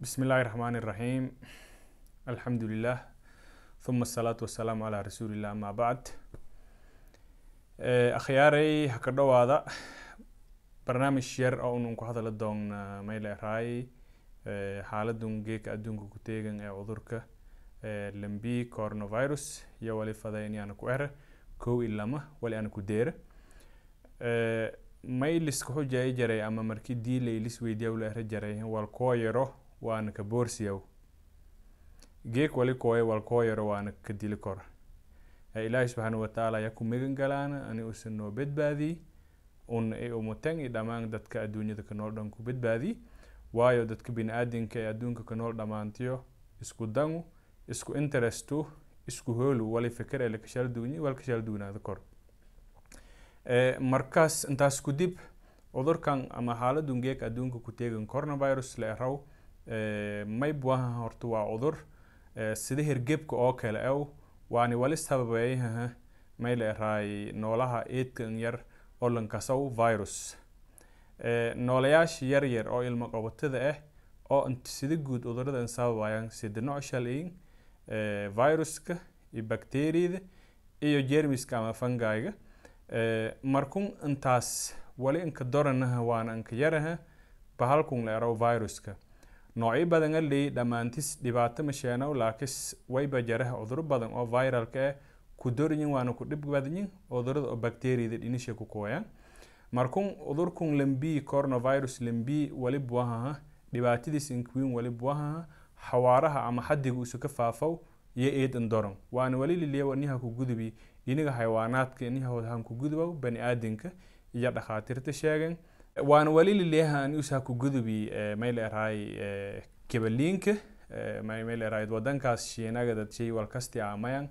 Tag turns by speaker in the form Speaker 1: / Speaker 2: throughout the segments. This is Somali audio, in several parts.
Speaker 1: بسم الله الرحمن الرحيم الحمد لله ثم الصلاة والسلام على رسول الله أما بعد akhyaaray ha ka dhowaada barnaamij yar oo unun ku hadala doona mayleeraay xaaladun geeka adduunka ku teegan ee cudurka lambi coronavirus iyo wali fadayn yaana ku ere kow ilama wali ana ku deera mayliska xujay jaray ama markii diilay lis weydiyaw la ere jaray wal koo yaro waana ka boorsiyaw. Geek wali kooye waana ka dili kora ilaahi subxaana watacaala ayaa ku galaana ani usan noo badbaadiyey un i umutan i dhammaan dadka adduunyada ka nool dhan ku badbaadiy waayo dadka bini aadinka ee adduunka ka nool dhammaantiyo isku dangu isku interestu isku hoolu wali fikir ele kashal duunyi wal kashal duunaada kor. Markaas intaas ku cudurkan ama xaaladun geek adduunka ku teegan coronavirus la eraw may buaha horta waa cudur. Sida hergebka oo kale ew waani wali sababeeyaha may la eraay noolaha eedkan yar oo lankasow virus. Noolayaasha yar yar oo ilmo qabatada ah oo sida guud cuduradan sababayaan sida nooc shalayin viruska iyo bacteriyada iyo jermiska ama fangayga markun intaas wali inka doranaha waana inka yaraha bahalkun la eraw viruska noocyo badan a leey dhammaantis dhibaato masheenow laakis wayba jaraha cuduro badan oo viralka ah ku doryin waana ku dhib badanyin cudurrada oo bacteriyada dhinisha ku kooyaan. Markun cudurkun lambi coronavirus lambi wali buahaha dhibaatadiis inkwin wali buahaha xawaaraha ama xadiga usu ka faafow iyo eedan doron waana wali liliyaw aniha ku gudubi iniga xayawaanaadka inihahan ku gudubow bani aadinka iyo dhakhaatiirta sheegen waana wali liliyaha ani usaha ku gudubi may la eraay kebaliinka may la eraay wadankaas shiinaga dad shay walkasti aamayan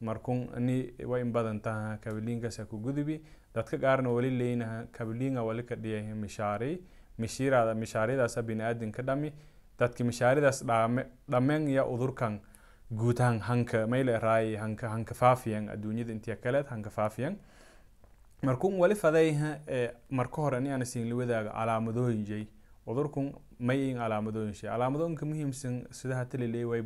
Speaker 1: markun ani wa in badan taha kabaliinkaasa ku gudubi. Dadka qaarna wali leynaha kabaliinga wali ka dhiyay mishaari. Mishiirada mishaariyadaasa bini aadinka dhami. Dadki mishaaridaas dhaame dhameen iyo udurkan guutahan hanka may la eraay hanka hanka faafiyan adduunyada intiya kaleed hanka faafiyan markun wali fadayha marka hore ani ana siin liwadaaga calaamadooyin jay. Cudurkun may in calaamadooyin shay. Calaamadooyinka muhiimsan sida hata laleey way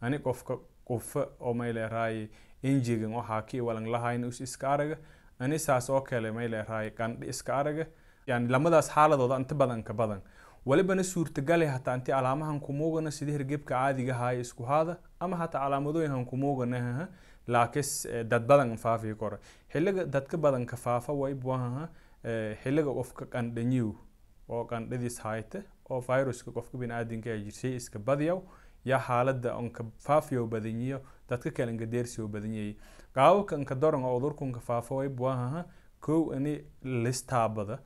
Speaker 1: ani qofka qufa oo may leeraay injigan waxaa ki walan lahayn us iska araga. Ani saas oo kale may leeraay qandhi iska araga. Yani lamadaas xaaladooda inta badan ka badan. Walibana suurtagale hataa inti calaamahan kumuugana sida hergebka caadiga isku haada ama hataa calaamadooyinhan kumuuganaha laakis dad badan faafi kora xilliga dadka badan ka faafa way buahaha xilliga qofka qandhanyiw oo qandhadiis hayta oo viruska qofka biniaadinka ay jirsay iska badiyaw yaa xaalada onka faafiyo badanyiyo dadka kale nka deersiyo badanyay qaababka nka doran oo cudurkunka faafa way buahaha kow ani listaabada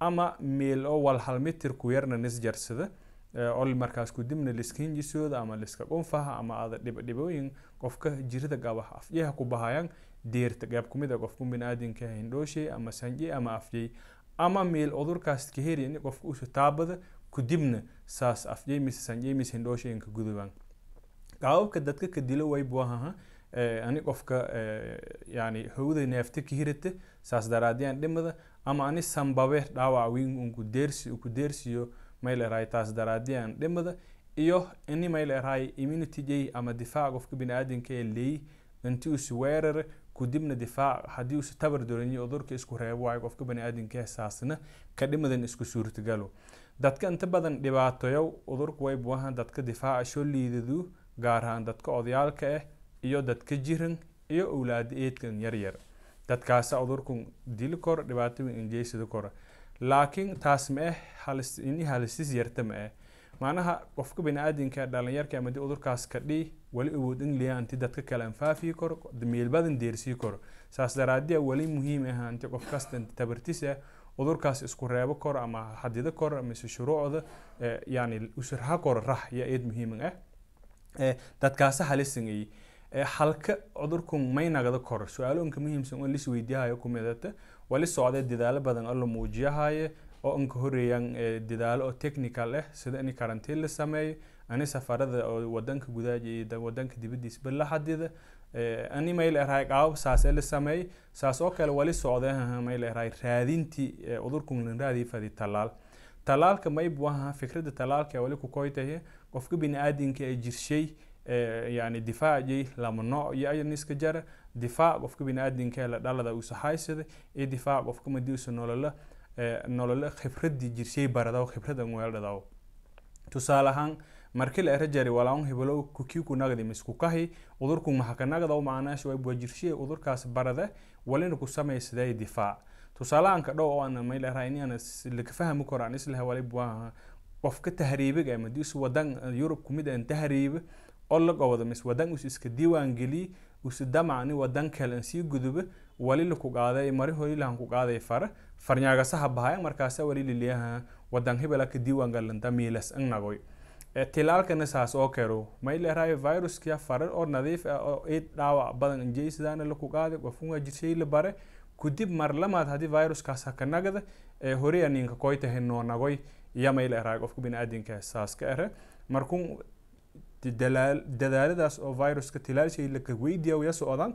Speaker 1: ama meel oo wal hal mitir ku yarna nisjarsada oo markaas kudibna liska hinjisooda ama liska qunfaha ama ada dhibdhibooyin qofka jirada gabaha afyaha ku bahayaan deerta qeyb kumid a qofku biniaadinka hindhooshay ama sanji ama afyay ama meel cudurkaas ka heri in qofka usu taabada kudibna saas afyay mise sanjay mise hindhooshay inka gudubaan. Qaababka dadka ka way buahaha ani qofka yani howda neefta ka hirata saas daraadiyaan dhimada ama ani sambabe dhaawac weyn unku deersi ku deersiyo leerahay taas daraadiyaan. Dhimada iyo ini may leerahay immunity jay ama difaac qofka biniaadinka ee leey inti usu weerara kudibna difaac haddii usu tabar doranyo cudurka isku reebo waayo qofka baniaadinka saasna ka dhimadan isku suurtagalo. Dadka inta badan dhibaatoyow cudurka way buahan dadka difaaca soo liidadu gaar ahaan dadka odayaalka ah iyo dadka jiran iyo owlaada eedkan yaryar dadkaasa cudurkun dili koro dhibaatooyin injeysada koro laakiin taas ma ah ini halisis yarta ma ah macnaha qofka baniaadinka dhalinyarka ama dii cudurkaas ka dhii wali awood in liya anti dadka kale aan faafiyi karo meelbadan deersii karo saas daraadiya wali muhiim ah anti qof kasta inti tabartis ah cudurkaas isku reebo koro ama xadido koro mise shuruucda yani usirha koro rax ya eed muhiiman ah dadkaasa halisangayay halka cudurkun may nagada koro. Su'aalooyinka muhiimsan oo lis weydiyahayo kumidata wali socday dadaalo badan oo la muujiyahaye oo inka horeeyaan dadaalo oo technical ah sida in karantiin la sameeyo ani safarada oo wadanka gudaha iyo wadanka dibadiisba la xadida ani may leerahay qaabab saasee la sameeyey saas oo kale wali socday may leerahay raadintii cudurkun la raadii fadi tallaal talaalka maybu ahaa fikrada talaalka wali ku koytahe qofka bini-aadinka ee jirshay yani difaacjay lama nooc iyo ayaniska jara difaac qofka bini-aadinka la dhalada usa haysada iyo difaac qofka madii usa nolola nolola khibradii jirshay baradaw khibradan weeldhadaw tusaale ahaan markii la era jari walaun hebelo kukii ku nagdi misku kahi udurku maxaka nagdaw macnaash waa jirshay udurkaas barada walina ku samaysaday difaac. Tusaalahan ka dhow oo aan mayl era laka fahmi karo aan islaha wali bua qofka tahriibiga madiis wadan yurub kumid aan tahriiba oo gowda mis wadan us iska diiwaan usu damacni wadan kale aan sii guduba wali laku qaaday mari hori lahan ku qaaday fara farnyaagasaha bahaya markaasa wali liliyaha wadan hebela ka diiwaan galanta miilas nagoy. Tilaalkana saas oo kero mayl erayo viruska fara oo nadiif ah oo eed dhaawac badan injeysidaana laku qaaday qofun waa jirshay la bare kudib mar lamaad haddii viruskaas haka nagada hore aninka koytahay noo nagoy iyo mayl erayo qofka bini-aadinka saas ka ere. Markun dadaaladaas oo viruska tilaalshay laka weydiya ya socdaan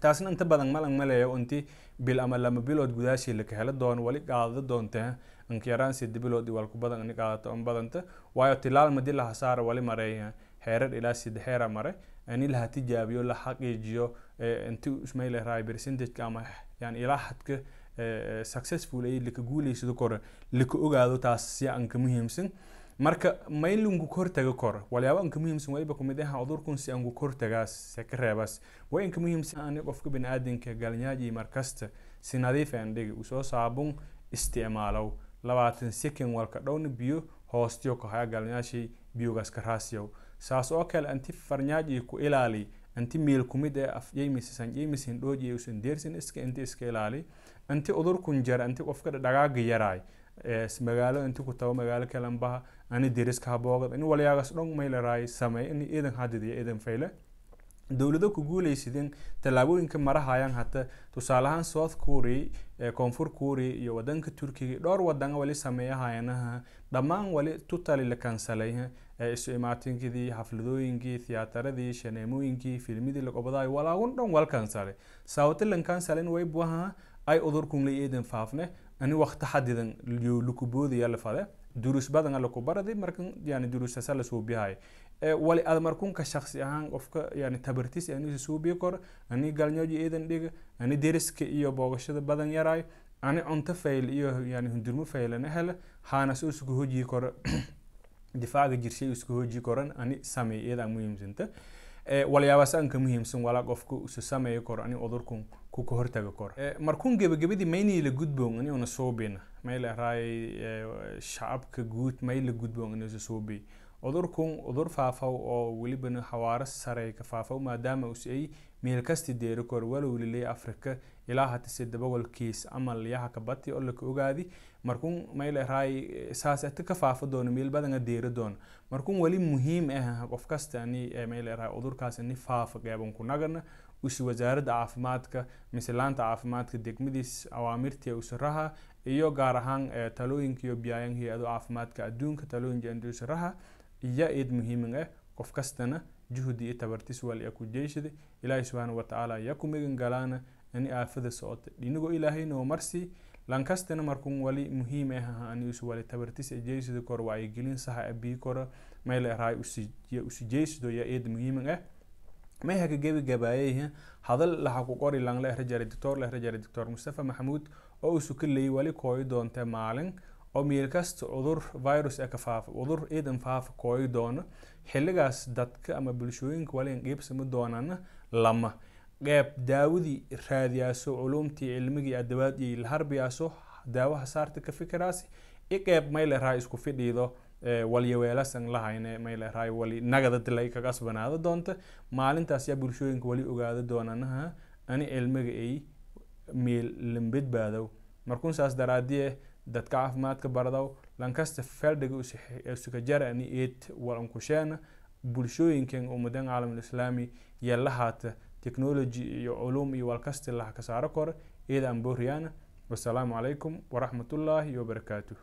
Speaker 1: taasna inta badan malan maleeyo inti bil ama lama bilood gudaashii laka helo doono wali qaadada doonta inka yaraan sida bilood walku badan ini qaadato on badanta. Waayo tilaal madi laha saara wali mareeya heerar ilaa sida heera mare ini laha tijaabiyo la xaqiijiyo inti ismayl eraay percentageka ama yani ilaa xadka successful ay laka guuleysado kore laka ogaado taas si anka muhiimsan marka maylunku kortaga kor walyaaba anka muhiimsan waliba kumid aha cudurkun si anku kortagaas se ka reebas. Inka muhiimsan ani qofka bini-aadinka galnyaaji markasta si nadiif aan dhigi. Usoo saabun isticmaalow. Labaatan second walka dhowna biyo hoostiyo kahaya galnyaashii biyogaas ka raasiyow saas oo kale anti farnyaaji ku ilaali anti miil kumid ee af jeymisan jeymisin dhooji usan deersin iska inti iska ilaali. Anti udurkun jar anti qofka dhagaaga yaraay magaalo inti ku tabo magaalo kalanbaha ani deriska haboogad ini walyaagas dhon maylaraay sameey ini iidan hadidiyo iidan fayle dowlado ku guuleysideen tallaabooyinka marahayaan hata tusaale ahaan south korea koonfur korea iyo wadanka turkiga dhowr wadan wali sameeyahayanaha dhammaan wali tutali la kansalay isu imaatinkidii xafladooyinkii thiyaataradii shaneemooyinkii filmidii laqobadaay walaagun dhan wal kansalay. Sababta lan kansalin way buaha ay udurkun la eedan faafne ani waqti xadidan lukuboodaya la durus badan laku baradi markan yani durusasa la suubihay wali ad markunka shaksi ahaan qofka yani tabartis ani suubiya kor ani galnyooji eedan dhiga ani deriska iyo boogashada badan yaraay ani cunto fayl iyo yani hundurmo faylana hele haanas usku hojiyi koro difaaca jirshay isku hoji koran ani sameey iyada muhiimsanta. Walyaabas anka muhiimsan walaa qofka isu sameeyo koro ani udurkun kuka hortaga koro markun gebagabadii maynii la gudboon ani una suubina may la raayay shacabka guud may la gudboon ani isu suubi udurkun udur faafaw oo welibana xawaaro sare ka faafaw maadaama us ay meel kasti deeri koro walow lilay afrika ilaa hata sida boqolkiis amal yaha kabati oo laka ogaadi. Markun mayla raay saas ata ka faafa doono meel badanga deeri doono markun wali muhiim ah qof kasta ani mayla raay udurkaas ani faafa qeyban ku nagana usi wasaaradda caafimaadka mise laanta caafimaadka degmadiis awaamirtii usaraha iyo gaar ahaan talooyinka iyo biyaayan hay'ado caafimaadka adduunka talooyinka indusaraha iyo id muhiimin ah qof kastana juhdi iyo tabartis wal iya ku jeeshada ilaahay subxaana watacaala iya ku migan galaana ani aafada socota. Dhinigoo ilaahayna oo marsi lankastana markun wali muhiim ah ani usu tabartis jeysida kor wacyigelin saha abii koro mayla raay ya id muhiimin ah may gabaayay hadal laha ku qori lang la jare doctor la jare doctor mustafa maxamuud oo usu ka leeyay wali kooyi doonta maalin oo meel kasta cudur virus ee ka faafa cudur iidan faafa kooyi doono xilligaas dadka ama bulshooyinka waliin qiibsami doonana lama. Qeyb daawadii raadiyaaso culumtii cilmigii adawaadii la harbiyaaso daawaha saarta ka fikiraasi i qeyb mayla raay isku fidhiido walyaweelasan lahayne mayla raay wali nagada kaga asbanaado doonta maalintaas yaa bulshooyinka wali ogaado doonanaha ani cilmiga ay meel lambedbaadow markun saas daraadiye dadka caafimaadka bardow lankasta feldhiga usuka jara ani eed walankusheena bulshooyinkan ummadan caalamul islaami technology iyo culum iyo walkasta laha ka saaro koro iyada aan wasalaamu calaykum waraxmatullaahi wabarakaatuh